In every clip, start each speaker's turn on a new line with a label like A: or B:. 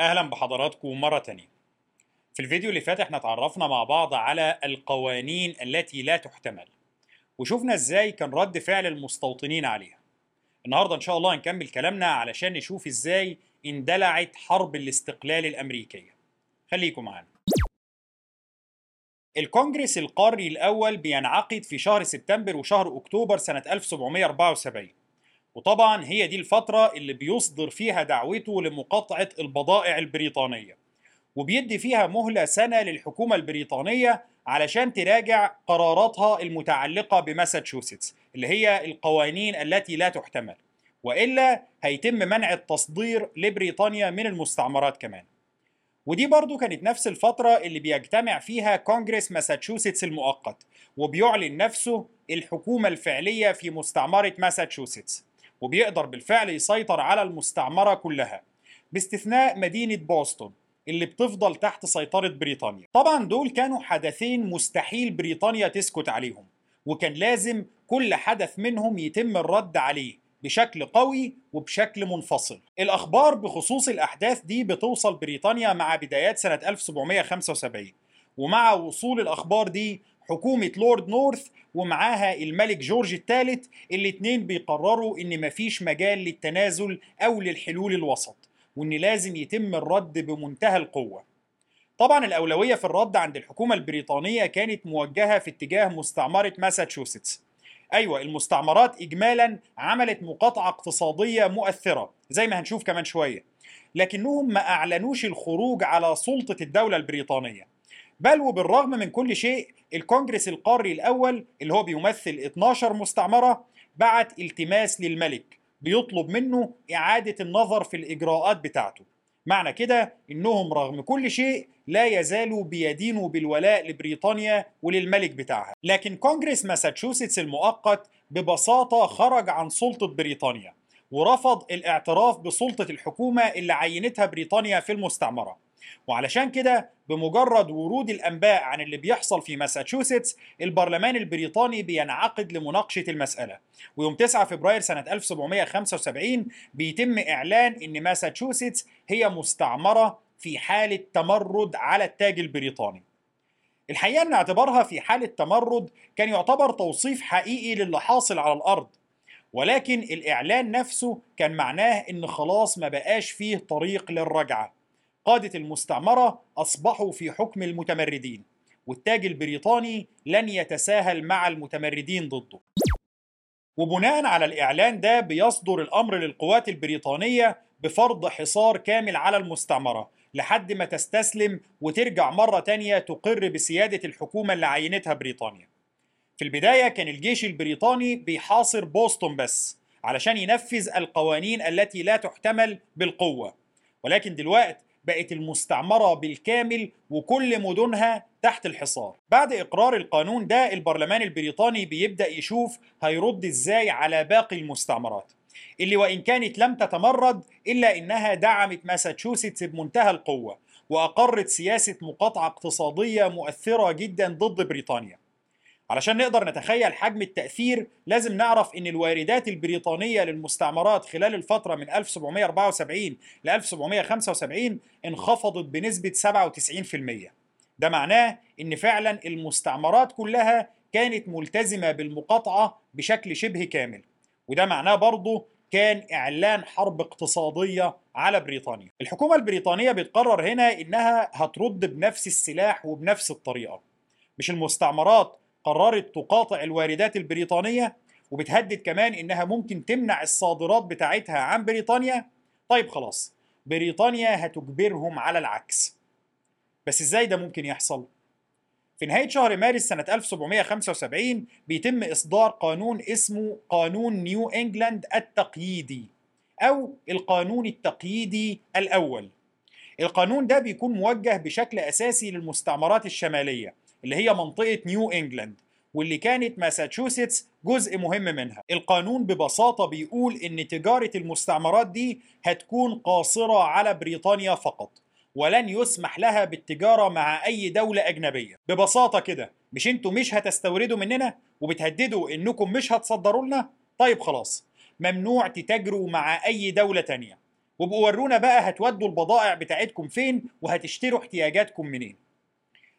A: أهلا بحضراتكم مرة تانية. في الفيديو اللي فات إحنا اتعرفنا مع بعض على القوانين التي لا تحتمل وشوفنا إزاي كان رد فعل المستوطنين عليها. النهارده إن شاء الله هنكمل كلامنا علشان نشوف إزاي اندلعت حرب الاستقلال الأمريكية. خليكم معانا. الكونجرس القاري الأول بينعقد في شهر سبتمبر وشهر أكتوبر سنة 1774 وطبعا هي دي الفترة اللي بيصدر فيها دعوته لمقاطعة البضائع البريطانية وبيدي فيها مهلة سنة للحكومة البريطانية علشان تراجع قراراتها المتعلقة بماساتشوستس اللي هي القوانين التي لا تحتمل وإلا هيتم منع التصدير لبريطانيا من المستعمرات كمان. ودي برضو كانت نفس الفترة اللي بيجتمع فيها كونجرس ماساتشوستس المؤقت وبيعلن نفسه الحكومة الفعلية في مستعمرة ماساتشوستس. وبيقدر بالفعل يسيطر على المستعمرة كلها باستثناء مدينة بوسطن اللي بتفضل تحت سيطرة بريطانيا. طبعا دول كانوا حدثين مستحيل بريطانيا تسكت عليهم وكان لازم كل حدث منهم يتم الرد عليه بشكل قوي وبشكل منفصل. الأخبار بخصوص الأحداث دي بتوصل بريطانيا مع بدايات سنة 1775 ومع وصول الأخبار دي حكومة لورد نورث ومعاها الملك جورج الثالث الاتنين بيقرروا إن مفيش مجال للتنازل أو للحلول الوسط وإن لازم يتم الرد بمنتهى القوة. طبعا الأولوية في الرد عند الحكومة البريطانية كانت موجهة في اتجاه مستعمرة ماساتشوستس. أيوة المستعمرات إجمالا عملت مقاطعة اقتصادية مؤثرة زي ما هنشوف كمان شوية لكنهم ما أعلنوش الخروج على سلطة الدولة البريطانية. بل وبالرغم من كل شيء الكونجرس القاري الأول اللي هو بيمثل 12 مستعمرة بعت التماس للملك بيطلب منه إعادة النظر في الإجراءات بتاعته. معنى كده إنهم رغم كل شيء لا يزالوا بيدينوا بالولاء لبريطانيا وللملك بتاعها. لكن كونجرس ماساتشوستس المؤقت ببساطة خرج عن سلطة بريطانيا. ورفض الاعتراف بسلطة الحكومة اللي عينتها بريطانيا في المستعمرة. وعلشان كده بمجرد ورود الأنباء عن اللي بيحصل في ماساتشوستس البرلمان البريطاني بينعقد لمناقشة المسألة. ويوم 9 فبراير سنة 1775 بيتم إعلان إن ماساتشوستس هي مستعمرة في حالة تمرد على التاج البريطاني. الحقيقة إن اعتبارها في حالة تمرد كان يعتبر توصيف حقيقي للي حاصل على الأرض. ولكن الإعلان نفسه كان معناه إن خلاص ما بقاش فيه طريق للرجعة. قادة المستعمرة أصبحوا في حكم المتمردين والتاج البريطاني لن يتساهل مع المتمردين ضده. وبناء على الإعلان ده بيصدر الأمر للقوات البريطانية بفرض حصار كامل على المستعمرة لحد ما تستسلم وترجع مرة تانية تقر بسيادة الحكومة اللي عينتها بريطانيا. في البداية كان الجيش البريطاني بيحاصر بوسطن بس علشان ينفذ القوانين التي لا تحتمل بالقوة. ولكن دلوقتي بقت المستعمرة بالكامل وكل مدنها تحت الحصار. بعد إقرار القانون ده البرلمان البريطاني بيبدأ يشوف هيرد إزاي على باقي المستعمرات. اللي وإن كانت لم تتمرد إلا إنها دعمت ماساتشوستس بمنتهى القوة وأقرت سياسة مقاطعة اقتصادية مؤثرة جدا ضد بريطانيا. علشان نقدر نتخيل حجم التأثير لازم نعرف إن الواردات البريطانية للمستعمرات خلال الفترة من 1774 ل 1775 انخفضت بنسبة 97%. ده معناه إن فعلا المستعمرات كلها كانت ملتزمة بالمقاطعة بشكل شبه كامل. وده معناه برضه كان إعلان حرب اقتصادية على بريطانيا. الحكومة البريطانية بتقرر هنا إنها هترد بنفس السلاح وبنفس الطريقة. مش المستعمرات قررت تقاطع الواردات البريطانية وبتهدد كمان إنها ممكن تمنع الصادرات بتاعتها عن بريطانيا. طيب خلاص بريطانيا هتجبرهم على العكس. بس إزاي ده ممكن يحصل؟ في نهاية شهر مارس سنة 1775 بيتم إصدار قانون اسمه قانون نيو إنجلاند التقييدي أو القانون التقييدي الأول. القانون ده بيكون موجه بشكل أساسي للمستعمرات الشمالية. اللي هي منطقة نيو إنجلاند واللي كانت ماساتشوستس جزء مهم منها. القانون ببساطة بيقول إن تجارة المستعمرات دي هتكون قاصرة على بريطانيا فقط ولن يسمح لها بالتجارة مع أي دولة أجنبية. ببساطة كده مش أنتوا مش هتستوردوا مننا وبتهددوا إنكم مش هتصدروا لنا؟ طيب خلاص ممنوع تتاجروا مع أي دولة تانية. وابقوا ورونا بقى هتودوا البضائع بتاعتكم فين وهتشتروا احتياجاتكم منين؟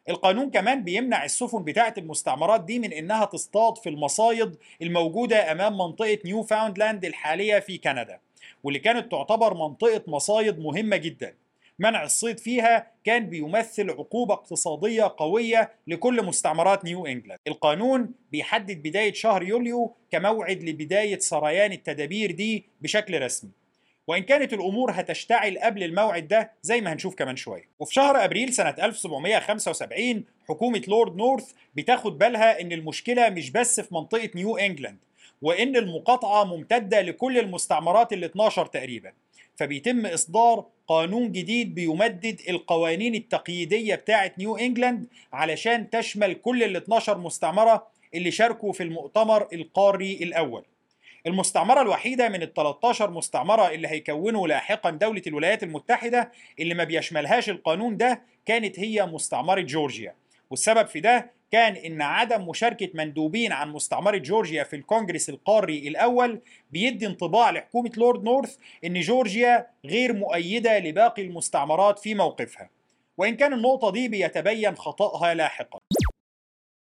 A: القانون كمان بيمنع السفن بتاعة المستعمرات دي من إنها تصطاد في المصايد الموجودة أمام منطقة نيو فاوندلاند الحالية في كندا واللي كانت تعتبر منطقة مصايد مهمة جدا منع الصيد فيها كان بيمثل عقوبة اقتصادية قوية لكل مستعمرات نيو إنجلاند. القانون بيحدد بداية شهر يوليو كموعد لبداية سريان التدابير دي بشكل رسمي. وإن كانت الأمور هتشتعل قبل الموعد ده زي ما هنشوف كمان شوية. وفي شهر أبريل سنة 1775 حكومة لورد نورث بتاخد بالها إن المشكلة مش بس في منطقة نيو إنجلاند وإن المقاطعة ممتدة لكل المستعمرات ال 12 تقريبا. فبيتم إصدار قانون جديد بيمدد القوانين التقييدية بتاعة نيو إنجلاند علشان تشمل كل ال 12 مستعمرة اللي شاركوا في المؤتمر القاري الأول. المستعمرة الوحيدة من ال 13 مستعمرة اللي هيكونوا لاحقا دولة الولايات المتحدة اللي ما بيشملهاش القانون ده كانت هي مستعمرة جورجيا. والسبب في ده كان إن عدم مشاركة مندوبين عن مستعمرة جورجيا في الكونجرس القاري الأول بيدي انطباع لحكومة لورد نورث إن جورجيا غير مؤيدة لباقي المستعمرات في موقفها. وإن كان النقطة دي بيتبين خطأها لاحقا.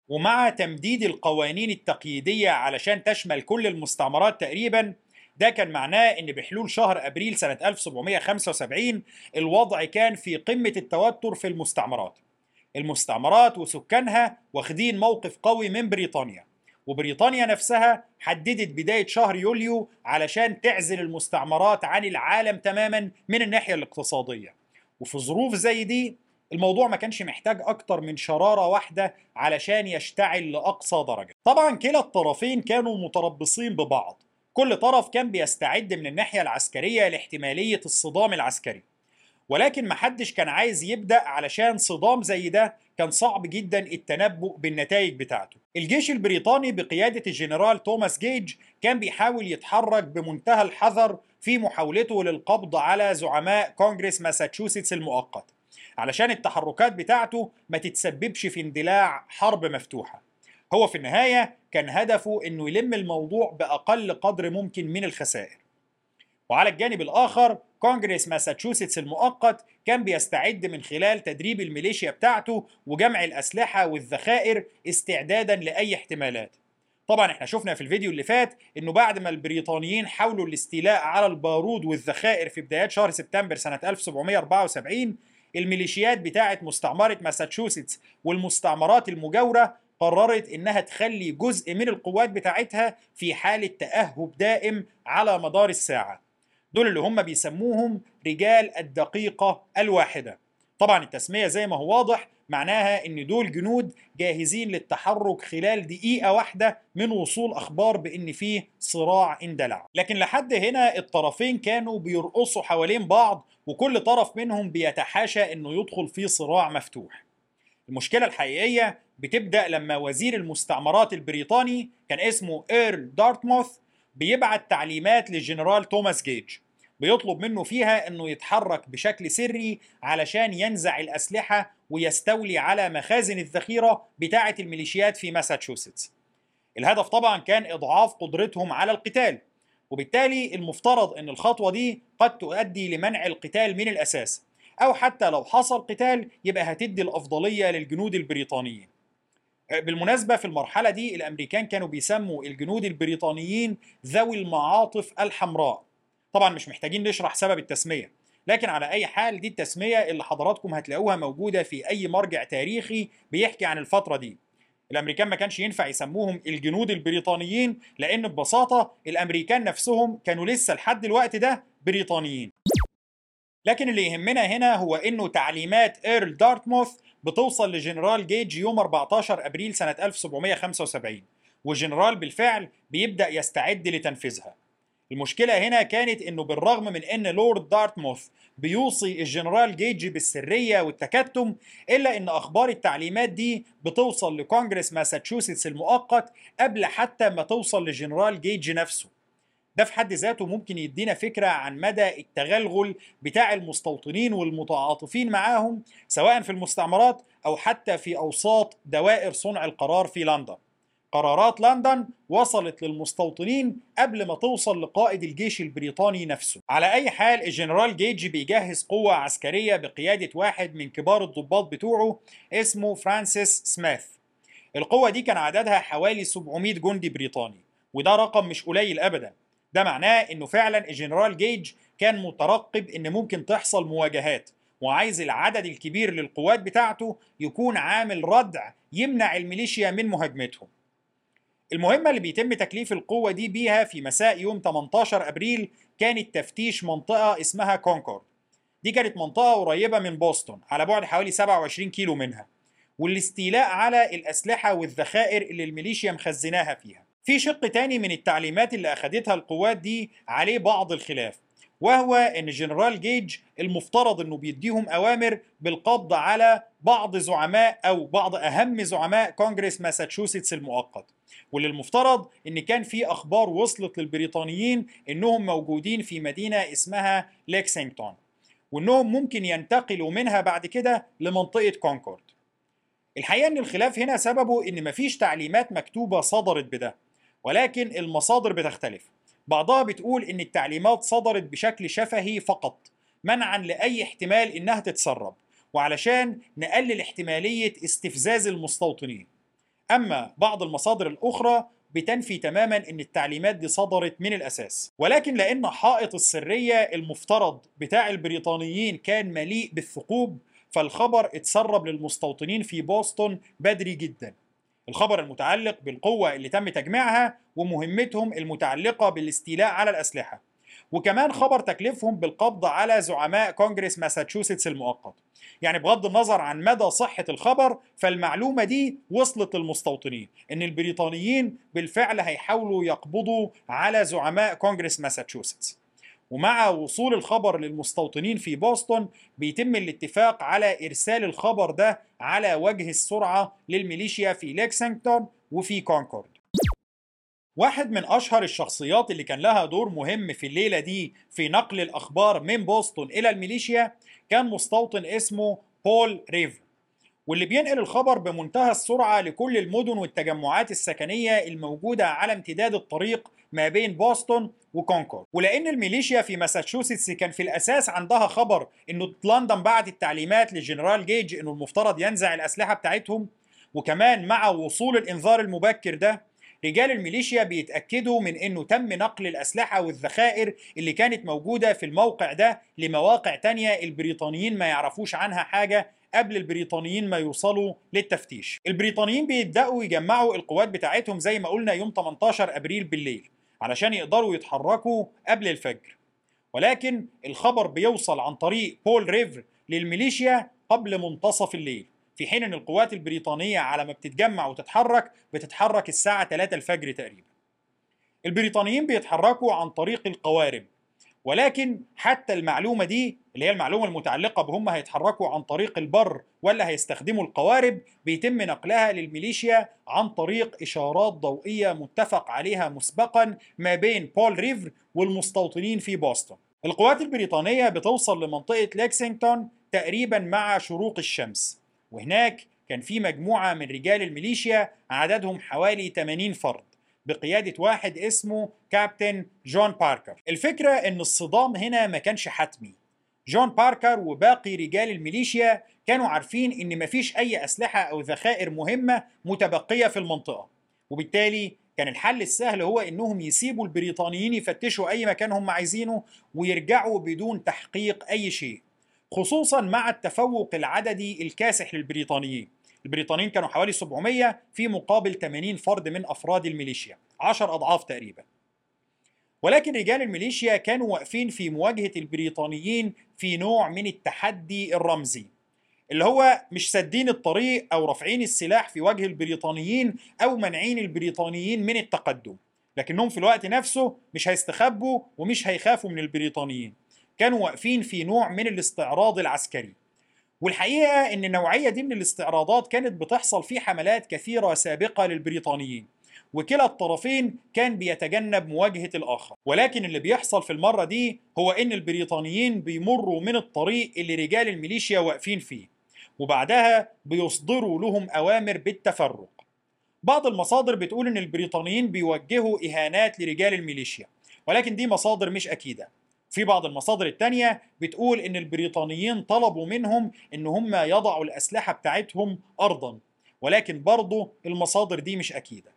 A: ومع تمديد القوانين التقييدية علشان تشمل كل المستعمرات تقريبا ده كان معناه إن بحلول شهر أبريل سنة 1775 الوضع كان في قمة التوتر في المستعمرات. المستعمرات وسكانها واخدين موقف قوي من بريطانيا وبريطانيا نفسها حددت بداية شهر يوليو علشان تعزل المستعمرات عن العالم تماما من الناحية الاقتصادية. وفي ظروف زي دي الموضوع ما كانش محتاج أكتر من شرارة واحدة علشان يشتعل لأقصى درجة. طبعا كلا الطرفين كانوا متربصين ببعض. كل طرف كان بيستعد من الناحية العسكرية لاحتمالية الصدام العسكري. ولكن محدش كان عايز يبدأ علشان صدام زي ده كان صعب جدا التنبؤ بالنتائج بتاعته. الجيش البريطاني بقيادة الجنرال توماس جيج كان بيحاول يتحرك بمنتهى الحذر في محاولته للقبض على زعماء كونجرس ماساتشوستس المؤقت. علشان التحركات بتاعته ما تتسببش في اندلاع حرب مفتوحة. هو في النهاية كان هدفه إنه يلم الموضوع بأقل قدر ممكن من الخسائر. وعلى الجانب الآخر كونجرس ماساتشوستس المؤقت كان بيستعد من خلال تدريب الميليشيا بتاعته وجمع الأسلحة والذخائر استعدادا لأي احتمالات. طبعا إحنا شفنا في الفيديو اللي فات إنه بعد ما البريطانيين حاولوا الاستيلاء على البارود والذخائر في بدايات شهر سبتمبر سنة 1774 الميليشيات بتاعة مستعمرة ماساتشوستس والمستعمرات المجاورة قررت إنها تخلي جزء من القوات بتاعتها في حالة تأهب دائم على مدار الساعة. دول اللي هم بيسموهم رجال الدقيقة الواحدة. طبعا التسمية زي ما هو واضح معناها إن دول جنود جاهزين للتحرك خلال دقيقة واحدة من وصول أخبار بإن فيه صراع اندلع. لكن لحد هنا الطرفين كانوا بيرقصوا حوالين بعض وكل طرف منهم بيتحاشى إنه يدخل في صراع مفتوح. المشكلة الحقيقية بتبدأ لما وزير المستعمرات البريطاني كان اسمه إيرل دارتموث بيبعت تعليمات للجنرال توماس جيج. بيطلب منه فيها إنه يتحرك بشكل سري علشان ينزع الأسلحة ويستولي على مخازن الذخيرة بتاعة الميليشيات في ماساتشوستس. الهدف طبعا كان إضعاف قدرتهم على القتال وبالتالي المفترض إن الخطوة دي قد تؤدي لمنع القتال من الأساس أو حتى لو حصل قتال يبقى هتدي الأفضلية للجنود البريطانيين. بالمناسبة في المرحلة دي الأمريكان كانوا بيسموا الجنود البريطانيين ذوي المعاطف الحمراء طبعا مش محتاجين نشرح سبب التسمية لكن على أي حال دي التسمية اللي حضراتكم هتلاقوها موجودة في أي مرجع تاريخي بيحكي عن الفترة دي. الأمريكان ما كانش ينفع يسموهم الجنود البريطانيين لأن ببساطة الأمريكان نفسهم كانوا لسه لحد الوقت ده بريطانيين. لكن اللي يهمنا هنا هو إنه تعليمات إيرل دارتموث بتوصل لجنرال جيج يوم 14 أبريل سنة 1775 والجنرال بالفعل بيبدأ يستعد لتنفيذها. المشكلة هنا كانت إنه بالرغم من إن لورد دارتموث بيوصي الجنرال جيج بالسرية والتكتم إلا إن أخبار التعليمات دي بتوصل لكونجرس ماساتشوستس المؤقت قبل حتى ما توصل لجنرال جيج نفسه. ده في حد ذاته ممكن يدينا فكرة عن مدى التغلغل بتاع المستوطنين والمتعاطفين معاهم سواء في المستعمرات أو حتى في أوساط دوائر صنع القرار في لندن. قرارات لندن وصلت للمستوطنين قبل ما توصل لقائد الجيش البريطاني نفسه. على أي حال الجنرال جيج بيجهز قوة عسكرية بقيادة واحد من كبار الضباط بتوعه اسمه فرانسيس سميث. القوة دي كان عددها حوالي 700 جندي بريطاني وده رقم مش قليل أبدا. ده معناه إنه فعلا الجنرال جيج كان مترقب إن ممكن تحصل مواجهات وعايز العدد الكبير للقوات بتاعته يكون عامل ردع يمنع الميليشيا من مهاجمتهم. المهمة اللي بيتم تكليف القوة دي بيها في مساء يوم 18 أبريل كانت تفتيش منطقة اسمها كونكورد. دي كانت منطقة قريبة من بوسطن على بعد حوالي 27 كيلو منها والاستيلاء على الأسلحة والذخائر اللي الميليشيا مخزناها فيها. في شق تاني من التعليمات اللي أخدتها القوات دي عليه بعض الخلاف وهو إن جنرال جيج المفترض إنه بيديهم أوامر بالقبض على بعض زعماء أو بعض أهم زعماء كونجرس ماساتشوستس المؤقت. واللي المفترض إن كان في أخبار وصلت للبريطانيين إنهم موجودين في مدينة اسمها ليكسينغتون وإنهم ممكن ينتقلوا منها بعد كده لمنطقة كونكورد. الحقيقة إن الخلاف هنا سببه إن مفيش تعليمات مكتوبة صدرت بده ولكن المصادر بتختلف. بعضها بتقول إن التعليمات صدرت بشكل شفهي فقط منعا لأي احتمال إنها تتسرب وعلشان نقلل احتمالية استفزاز المستوطنين. أما بعض المصادر الأخرى بتنفي تماما إن التعليمات دي صدرت من الأساس. ولكن لأن حائط السرية المفترض بتاع البريطانيين كان مليء بالثقوب فالخبر اتسرب للمستوطنين في بوسطن بدري جدا. الخبر المتعلق بالقوة اللي تم تجميعها ومهمتهم المتعلقة بالاستيلاء على الأسلحة. وكمان خبر تكليفهم بالقبض على زعماء كونجرس ماساتشوستس المؤقت يعني بغض النظر عن مدى صحة الخبر فالمعلومة دي وصلت للمستوطنين إن البريطانيين بالفعل هيحاولوا يقبضوا على زعماء كونجرس ماساتشوستس ومع وصول الخبر للمستوطنين في بوسطن بيتم الاتفاق على إرسال الخبر ده على وجه السرعة للميليشيا في ليكسنغتون وفي كونكورد. واحد من أشهر الشخصيات اللي كان لها دور مهم في الليلة دي في نقل الأخبار من بوسطن إلى الميليشيا كان مستوطن اسمه بول ريفير. واللي بينقل الخبر بمنتهى السرعة لكل المدن والتجمعات السكنية الموجودة على امتداد الطريق ما بين بوسطن وكونكورد ولأن الميليشيا في ماساتشوستس كان في الأساس عندها خبر إنه لندن بعت التعليمات لجنرال جيج إنه المفترض ينزع الأسلحة بتاعتهم وكمان مع وصول الإنذار المبكر ده رجال الميليشيا بيتأكدوا من إنه تم نقل الأسلحة والذخائر اللي كانت موجودة في الموقع ده لمواقع تانية البريطانيين ما يعرفوش عنها حاجة قبل البريطانيين ما يوصلوا للتفتيش. البريطانيين بيبدأوا يجمعوا القوات بتاعتهم زي ما قلنا يوم 18 أبريل بالليل علشان يقدروا يتحركوا قبل الفجر. ولكن الخبر بيوصل عن طريق بول ريفر للميليشيا قبل منتصف الليل. في حين إن القوات البريطانية على ما بتتجمع وتتحرك بتتحرك الساعة 3 الفجر تقريبا. البريطانيين بيتحركوا عن طريق القوارب ولكن حتى المعلومة دي اللي هي المعلومة المتعلقة بهم هيتحركوا عن طريق البر ولا هيستخدموا القوارب بيتم نقلها للميليشيا عن طريق إشارات ضوئية متفق عليها مسبقا ما بين بول ريفر والمستوطنين في بوسطن. القوات البريطانية بتوصل لمنطقة ليكسينغتون تقريبا مع شروق الشمس. وهناك كان في مجموعة من رجال الميليشيا عددهم حوالي 80 فرد بقيادة واحد اسمه كابتن جون باركر. الفكرة إن الصدام هنا ما كانش حتمي. جون باركر وباقي رجال الميليشيا كانوا عارفين إن مفيش أي أسلحة أو ذخائر مهمة متبقية في المنطقة. وبالتالي كان الحل السهل هو إنهم يسيبوا البريطانيين يفتشوا أي مكان هم عايزينه ويرجعوا بدون تحقيق أي شيء. خصوصا مع التفوق العددي الكاسح للبريطانيين. البريطانيين كانوا حوالي 700 في مقابل 80 فرد من أفراد الميليشيا 10 أضعاف تقريبا. ولكن رجال الميليشيا كانوا واقفين في مواجهة البريطانيين في نوع من التحدي الرمزي اللي هو مش سادين الطريق أو رافعين السلاح في وجه البريطانيين أو منعين البريطانيين من التقدم لكنهم في الوقت نفسه مش هيستخبوا ومش هيخافوا من البريطانيين. كانوا واقفين في نوع من الاستعراض العسكري. والحقيقة إن النوعية دي من الاستعراضات كانت بتحصل في حملات كثيرة سابقة للبريطانيين وكلا الطرفين كان بيتجنب مواجهة الآخر. ولكن اللي بيحصل في المرة دي هو إن البريطانيين بيمروا من الطريق اللي رجال الميليشيا واقفين فيه وبعدها بيصدروا لهم أوامر بالتفرق. بعض المصادر بتقول إن البريطانيين بيوجهوا إهانات لرجال الميليشيا ولكن دي مصادر مش أكيدة. في بعض المصادر التانية بتقول إن البريطانيين طلبوا منهم إن هم يضعوا الأسلحة بتاعتهم ارضا ولكن برضه المصادر دي مش أكيدة.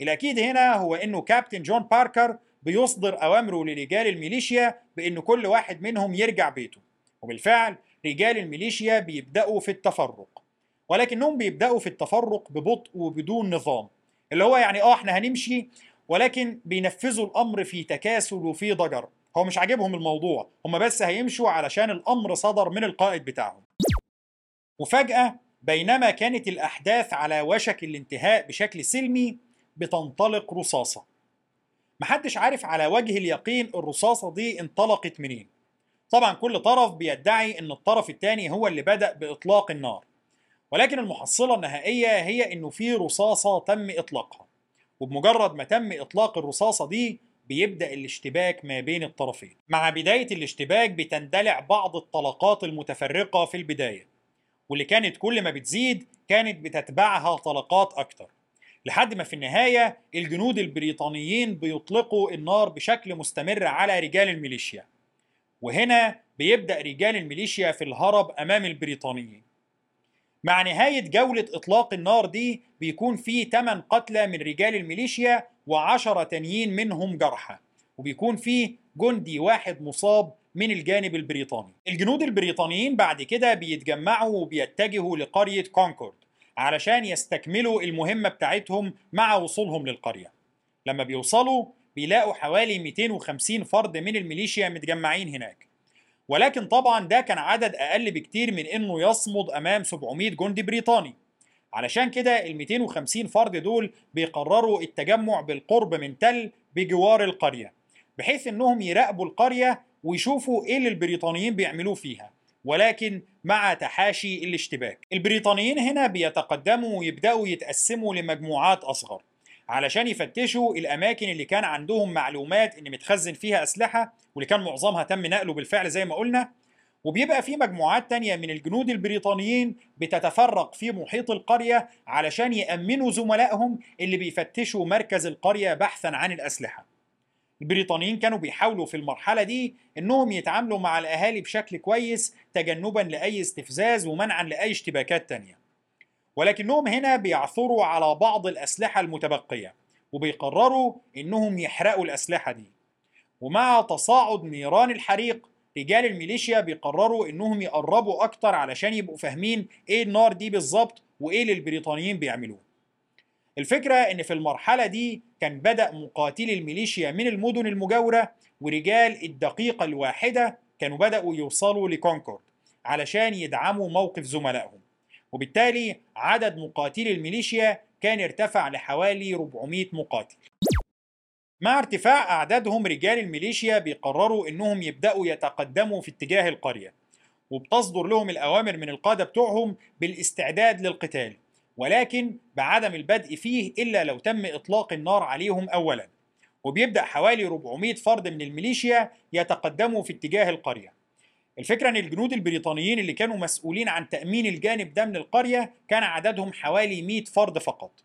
A: الأكيد هنا هو إنه كابتن جون باركر بيصدر أوامره لرجال الميليشيا بإن كل واحد منهم يرجع بيته وبالفعل رجال الميليشيا بيبدأوا في التفرق ولكنهم بيبدأوا في التفرق ببطء وبدون نظام اللي هو يعني آه إحنا هنمشي ولكن بينفذوا الأمر في تكاسل وفي ضجر. هو مش عاجبهم الموضوع هم بس هيمشوا علشان الأمر صدر من القائد بتاعهم. وفجأة بينما كانت الأحداث على وشك الانتهاء بشكل سلمي بتنطلق رصاصة. محدش عارف على وجه اليقين الرصاصة دي انطلقت منين. طبعا كل طرف بيدعي إن الطرف الثاني هو اللي بدأ بإطلاق النار. ولكن المحصلة النهائية هي إنه في رصاصة تم إطلاقها. وبمجرد ما تم إطلاق الرصاصة دي بيبدأ الاشتباك ما بين الطرفين. مع بداية الاشتباك بتندلع بعض الطلقات المتفرقة في البداية واللي كانت كل ما بتزيد كانت بتتبعها طلقات أكتر. لحد ما في النهاية الجنود البريطانيين بيطلقوا النار بشكل مستمر على رجال الميليشيا. وهنا بيبدأ رجال الميليشيا في الهرب أمام البريطانيين. مع نهاية جولة إطلاق النار دي بيكون في 8 قتلى من رجال الميليشيا و10 تانيين منهم جرحى وبيكون في جندي واحد مصاب من الجانب البريطاني. الجنود البريطانيين بعد كده بيتجمعوا وبيتجهوا لقرية كونكورد علشان يستكملوا المهمة بتاعتهم مع وصولهم للقرية. لما بيوصلوا بيلاقوا حوالي 250 فرد من الميليشيا متجمعين هناك. ولكن طبعا ده كان عدد أقل بكتير من إنه يصمد أمام 700 جندي بريطاني. علشان كده ال 250 فرد دول بيقرروا التجمع بالقرب من تل بجوار القرية بحيث إنهم يراقبوا القرية ويشوفوا إيه اللي البريطانيين بيعملوه فيها ولكن مع تحاشي الاشتباك. البريطانيين هنا بيتقدموا ويبدأوا يتقسموا لمجموعات أصغر. علشان يفتشوا الأماكن اللي كان عندهم معلومات إن متخزن فيها أسلحة واللي كان معظمها تم نقله بالفعل زي ما قلنا. وبيبقى في مجموعات تانية من الجنود البريطانيين بتتفرق في محيط القرية علشان يأمنوا زملائهم اللي بيفتشوا مركز القرية بحثا عن الأسلحة. البريطانيين كانوا بيحاولوا في المرحلة دي إنهم يتعاملوا مع الأهالي بشكل كويس تجنبا لأي استفزاز ومنعا لأي اشتباكات تانية. ولكنهم هنا بيعثروا على بعض الأسلحة المتبقية وبيقرروا إنهم يحرقوا الأسلحة دي. ومع تصاعد نيران الحريق رجال الميليشيا بيقرروا إنهم يقربوا أكتر علشان يبقوا فاهمين إيه النار دي بالظبط وإيه اللي البريطانيين بيعملوه. الفكرة إن في المرحلة دي كان بدأ مقاتلي الميليشيا من المدن المجاورة ورجال الدقيقة الواحدة كانوا بدأوا يوصلوا لكونكورد علشان يدعموا موقف زملائهم. وبالتالي عدد مقاتلي الميليشيا كان ارتفع لحوالي 400 مقاتل. مع ارتفاع أعدادهم رجال الميليشيا بيقرروا إنهم يبدأوا يتقدموا في اتجاه القرية وبتصدر لهم الأوامر من القادة بتوعهم بالاستعداد للقتال ولكن بعدم البدء فيه إلا لو تم إطلاق النار عليهم أولا وبيبدأ حوالي 400 فرد من الميليشيا يتقدموا في اتجاه القرية. الفكرة إن الجنود البريطانيين اللي كانوا مسؤولين عن تأمين الجانب ده من القرية كان عددهم حوالي 100 فرد فقط.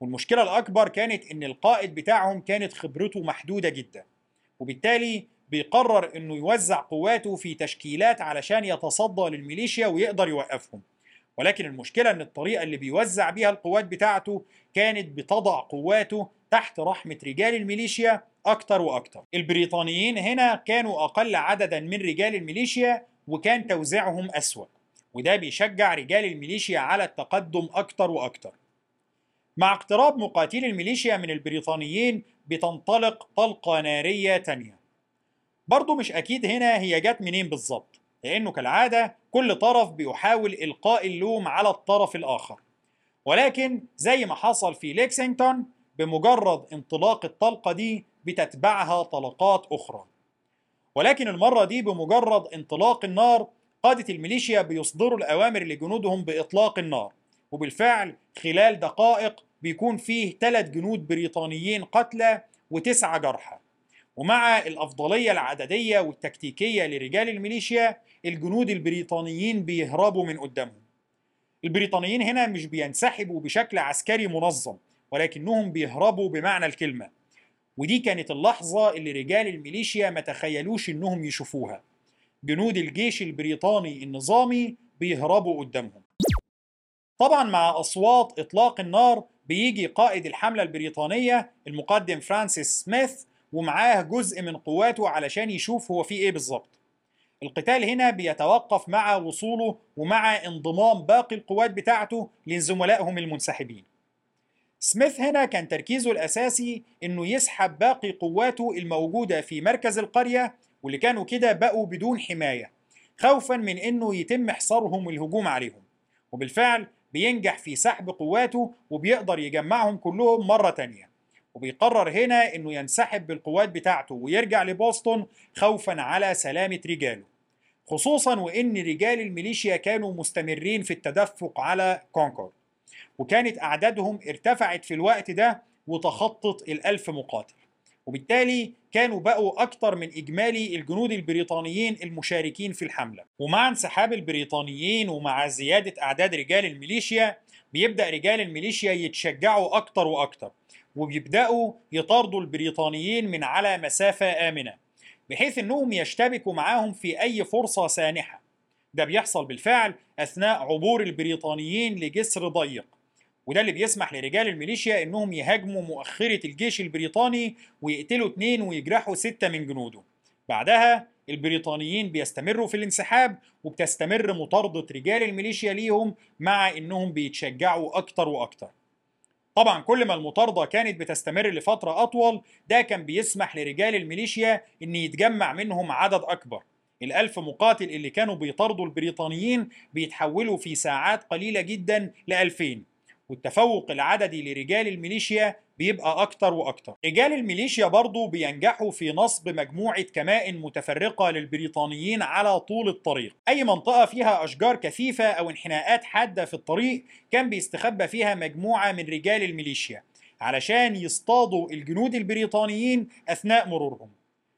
A: والمشكلة الأكبر كانت إن القائد بتاعهم كانت خبرته محدودة جدا وبالتالي بيقرر إنه يوزع قواته في تشكيلات علشان يتصدى للميليشيا ويقدر يوقفهم. ولكن المشكلة إن الطريقة اللي بيوزع بيها القوات بتاعته كانت بتضع قواته تحت رحمة رجال الميليشيا أكتر وأكتر. البريطانيين هنا كانوا أقل عددا من رجال الميليشيا وكان توزيعهم أسوأ وده بيشجع رجال الميليشيا على التقدم أكتر وأكتر. مع اقتراب مقاتلي الميليشيا من البريطانيين بتنطلق طلقة نارية تانية. برضو مش أكيد هنا هي جت منين بالظبط لأنه كالعادة كل طرف بيحاول إلقاء اللوم على الطرف الآخر. ولكن زي ما حصل في ليكسينغتون بمجرد انطلاق الطلقة دي بتتبعها طلقات أخرى. ولكن المرة دي بمجرد انطلاق النار قادة الميليشيا بيصدروا الأوامر لجنودهم بإطلاق النار. وبالفعل خلال دقائق بيكون فيه ثلاث جنود بريطانيين قتلى وتسعة جرحى. ومع الأفضلية العددية والتكتيكية لرجال الميليشيا الجنود البريطانيين بيهربوا من قدامهم. البريطانيين هنا مش بينسحبوا بشكل عسكري منظم ولكنهم بيهربوا بمعنى الكلمة. ودي كانت اللحظة اللي رجال الميليشيا ما تخيلوش إنهم يشوفوها. جنود الجيش البريطاني النظامي بيهربوا قدامهم. طبعا مع أصوات إطلاق النار بيجي قائد الحملة البريطانية المقدم فرانسيس سميث ومعاه جزء من قواته علشان يشوف هو في إيه بالظبط. القتال هنا بيتوقف مع وصوله ومع انضمام باقي القوات بتاعته لزملائهم المنسحبين. سميث هنا كان تركيزه الأساسي إنه يسحب باقي قواته الموجودة في مركز القرية واللي كانوا كده بقوا بدون حماية خوفا من إنه يتم حصارهم والهجوم عليهم. وبالفعل بينجح في سحب قواته وبيقدر يجمعهم كلهم مرة تانية. وبيقرر هنا إنه ينسحب بالقوات بتاعته ويرجع لبوسطن خوفا على سلامة رجاله. خصوصا وإن رجال الميليشيا كانوا مستمرين في التدفق على كونكورد وكانت أعدادهم ارتفعت في الوقت ده وتخطت الألف مقاتل. وبالتالي كانوا بقوا أكثر من إجمالي الجنود البريطانيين المشاركين في الحملة. ومع انسحاب البريطانيين ومع زيادة أعداد رجال الميليشيا بيبدأ رجال الميليشيا يتشجعوا أكتر وأكتر وبيبدأوا يطاردوا البريطانيين من على مسافة آمنة بحيث أنهم يشتبكوا معاهم في أي فرصة سانحة. ده بيحصل بالفعل أثناء عبور البريطانيين لجسر ضيق. وده اللي بيسمح لرجال الميليشيا إنهم يهاجموا مؤخرة الجيش البريطاني ويقتلوا اتنين ويجرحوا ستة من جنوده. بعدها البريطانيين بيستمروا في الانسحاب وبتستمر مطاردة رجال الميليشيا ليهم مع إنهم بيتشجعوا أكتر وأكتر. طبعا كل ما المطاردة كانت بتستمر لفترة أطول ده كان بيسمح لرجال الميليشيا إن يتجمع منهم عدد أكبر. الألف مقاتل اللي كانوا بيطاردوا البريطانيين بيتحولوا في ساعات قليلة جدا لألفين. والتفوق العددي لرجال الميليشيا بيبقى أكتر وأكتر. رجال الميليشيا برضو بينجحوا في نصب مجموعة كمائن متفرقة للبريطانيين على طول الطريق. أي منطقة فيها أشجار كثيفة أو انحناءات حادة في الطريق كان بيستخبى فيها مجموعة من رجال الميليشيا علشان يصطادوا الجنود البريطانيين أثناء مرورهم.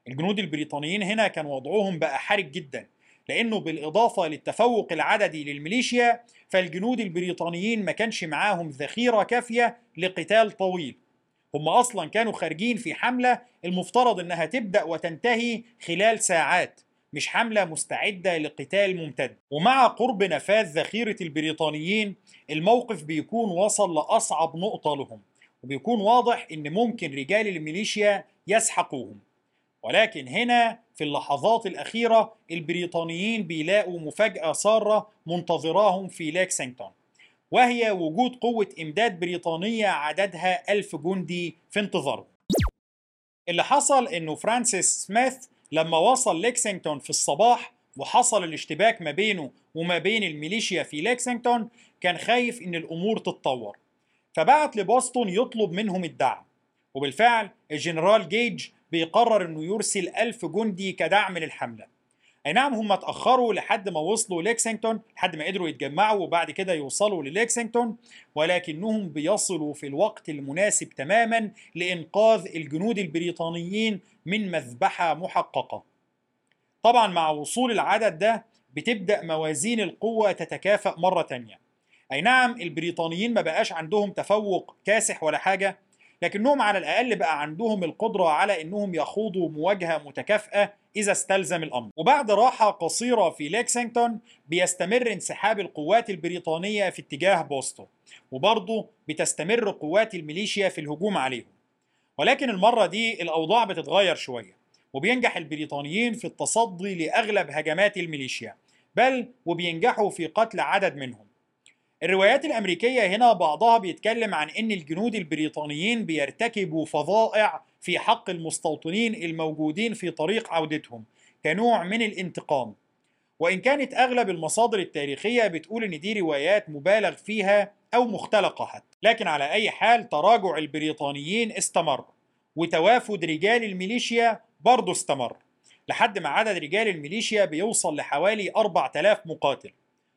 A: الجنود البريطانيين هنا كان وضعهم بقى حرج جدا لأنه بالإضافة للتفوق العددي للميليشيا فالجنود البريطانيين ما كانش معاهم ذخيرة كافية لقتال طويل. هم أصلا كانوا خارجين في حملة المفترض أنها تبدأ وتنتهي خلال ساعات مش حملة مستعدة لقتال ممتد. ومع قرب نفاذ ذخيرة البريطانيين الموقف بيكون وصل لأصعب نقطة لهم وبيكون واضح أن ممكن رجال الميليشيا يسحقوهم. ولكن هنا في اللحظات الأخيرة البريطانيين بيلاقوا مفاجأة سارة منتظراهم في ليكسينغتون وهي وجود قوة إمداد بريطانية عددها ألف جندي في انتظارهم. اللي حصل إنه فرانسيس سميث لما وصل ليكسينغتون في الصباح وحصل الاشتباك ما بينه وما بين الميليشيا في ليكسينغتون كان خايف إن الأمور تتطور. فبعت لبوسطن يطلب منهم الدعم وبالفعل الجنرال جيج بيقرر إنه يرسل ألف جندي كدعم للحملة. أي نعم هم اتأخروا لحد ما وصلوا ليكسينغتون لحد ما قدروا يتجمعوا وبعد كده يوصلوا لليكسينغتون ولكنهم بيصلوا في الوقت المناسب تماما لإنقاذ الجنود البريطانيين من مذبحة محققة. طبعا مع وصول العدد ده بتبدأ موازين القوة تتكافأ مرة تانية. أي نعم البريطانيين ما بقاش عندهم تفوق كاسح ولا حاجة لكنهم على الأقل بقى عندهم القدرة على أنهم يخوضوا مواجهة متكافئة إذا استلزم الأمر. وبعد راحة قصيرة في ليكسينغتون بيستمر انسحاب القوات البريطانية في اتجاه بوسطن وبرضه بتستمر قوات الميليشيا في الهجوم عليهم. ولكن المرة دي الأوضاع بتتغير شوية وبينجح البريطانيين في التصدي لأغلب هجمات الميليشيا بل وبينجحوا في قتل عدد منهم. الروايات الأمريكية هنا بعضها بيتكلم عن أن الجنود البريطانيين بيرتكبوا فظائع في حق المستوطنين الموجودين في طريق عودتهم كنوع من الانتقام. وإن كانت أغلب المصادر التاريخية بتقول إن دي روايات مبالغ فيها أو مختلقة حتى. لكن على أي حال تراجع البريطانيين استمر وتوافد رجال الميليشيا برضه استمر لحد ما عدد رجال الميليشيا بيوصل لحوالي 4000 مقاتل.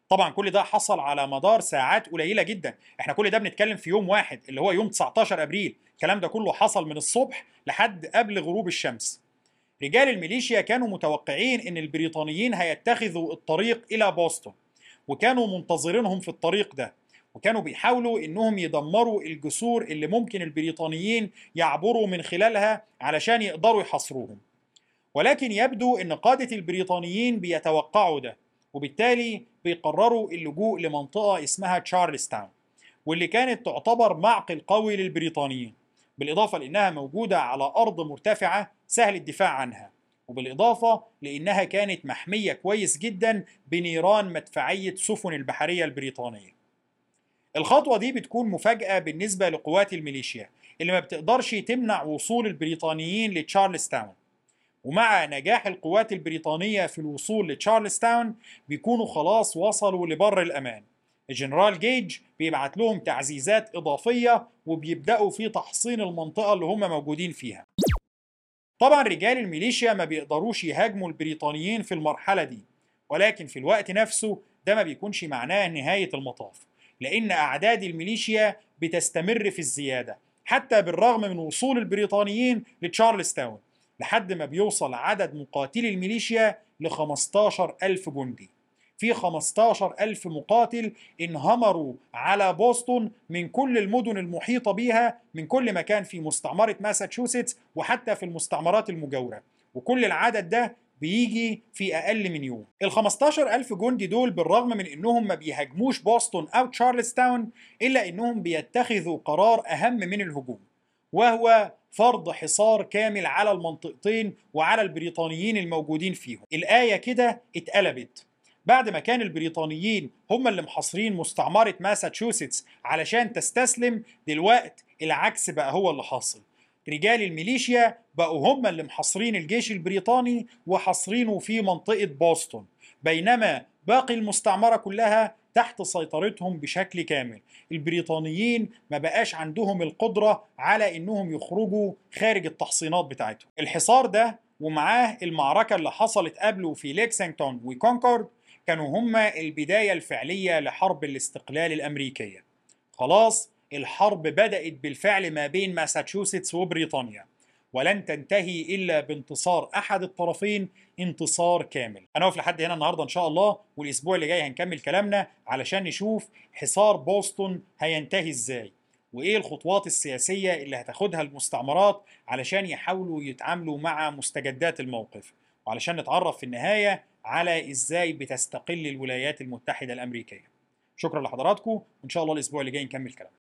A: طبعا كل ده حصل على مدار ساعات قليلة جدا. إحنا كل ده بنتكلم في يوم واحد اللي هو يوم 19 أبريل. الكلام ده كله حصل من الصبح لحد قبل غروب الشمس. رجال الميليشيا كانوا متوقعين إن البريطانيين هيتخذوا الطريق إلى بوسطن وكانوا منتظرينهم في الطريق ده وكانوا بيحاولوا إنهم يدمروا الجسور اللي ممكن البريطانيين يعبروا من خلالها علشان يقدروا يحاصروهم. ولكن يبدو إن قادة البريطانيين بيتوقعوا ده وبالتالي بيقرروا اللجوء لمنطقة اسمها تشارلز تاون واللي كانت تعتبر معقل قوي للبريطانيين بالإضافة لأنها موجودة على أرض مرتفعة سهل الدفاع عنها وبالإضافة لأنها كانت محمية كويس جدا بنيران مدفعية سفن البحرية البريطانية. الخطوة دي بتكون مفاجأة بالنسبة لقوات الميليشيا اللي ما بتقدرش تمنع وصول البريطانيين لتشارلز تاون ومع نجاح القوات البريطانية في الوصول لتشارلز تاون بيكونوا خلاص وصلوا لبر الأمان. الجنرال جيج بيبعت لهم تعزيزات إضافية وبيبدأوا في تحصين المنطقة اللي هم موجودين فيها. طبعا رجال الميليشيا ما بيقدروش يهاجموا البريطانيين في المرحلة دي ولكن في الوقت نفسه ده ما بيكونش معناه نهاية المطاف لأن أعداد الميليشيا بتستمر في الزيادة حتى بالرغم من وصول البريطانيين لتشارلز تاون لحد ما بيوصل عدد مقاتلي الميليشيا ل 15 ألف جندي في 15 ألف مقاتل انهمروا على بوسطن من كل المدن المحيطة بها من كل مكان في مستعمرة ماساتشوستس وحتى في المستعمرات المجاورة. وكل العدد ده بيجي في أقل من يوم. ال 15 ألف جندي دول بالرغم من إنهم ما بيهاجموش بوسطن أو تشارلز تاون إلا إنهم بيتخذوا قرار أهم من الهجوم وهو فرض حصار كامل على المنطقتين وعلى البريطانيين الموجودين فيهم. الآية كده اتقلبت. بعد ما كان البريطانيين هم اللي محاصرين مستعمرة ماساتشوستس علشان تستسلم دلوقت العكس بقى هو اللي حاصل. رجال الميليشيا بقوا هم اللي محاصرين الجيش البريطاني وحاصرينه في منطقة بوسطن. بينما باقي المستعمرة كلها تحت سيطرتهم بشكل كامل. البريطانيين ما بقاش عندهم القدرة على إنهم يخرجوا خارج التحصينات بتاعتهم. الحصار ده ومعاه المعركة اللي حصلت قبله في ليكسينغتون وكونكورد كانوا هما البداية الفعلية لحرب الاستقلال الأمريكية. خلاص الحرب بدأت بالفعل ما بين ماساتشوستس وبريطانيا. ولن تنتهي إلا بانتصار أحد الطرفين انتصار كامل. أنا واقف لحد هنا النهاردة إن شاء الله والأسبوع اللي جاي هنكمل كلامنا علشان نشوف حصار بوسطن هينتهي إزاي وإيه الخطوات السياسية اللي هتاخدها المستعمرات علشان يحاولوا يتعاملوا مع مستجدات الموقف. وعلشان نتعرف في النهاية على إزاي بتستقل الولايات المتحدة الأمريكية. شكرا لحضراتكم وإن شاء الله الأسبوع اللي جاي نكمل كلامنا.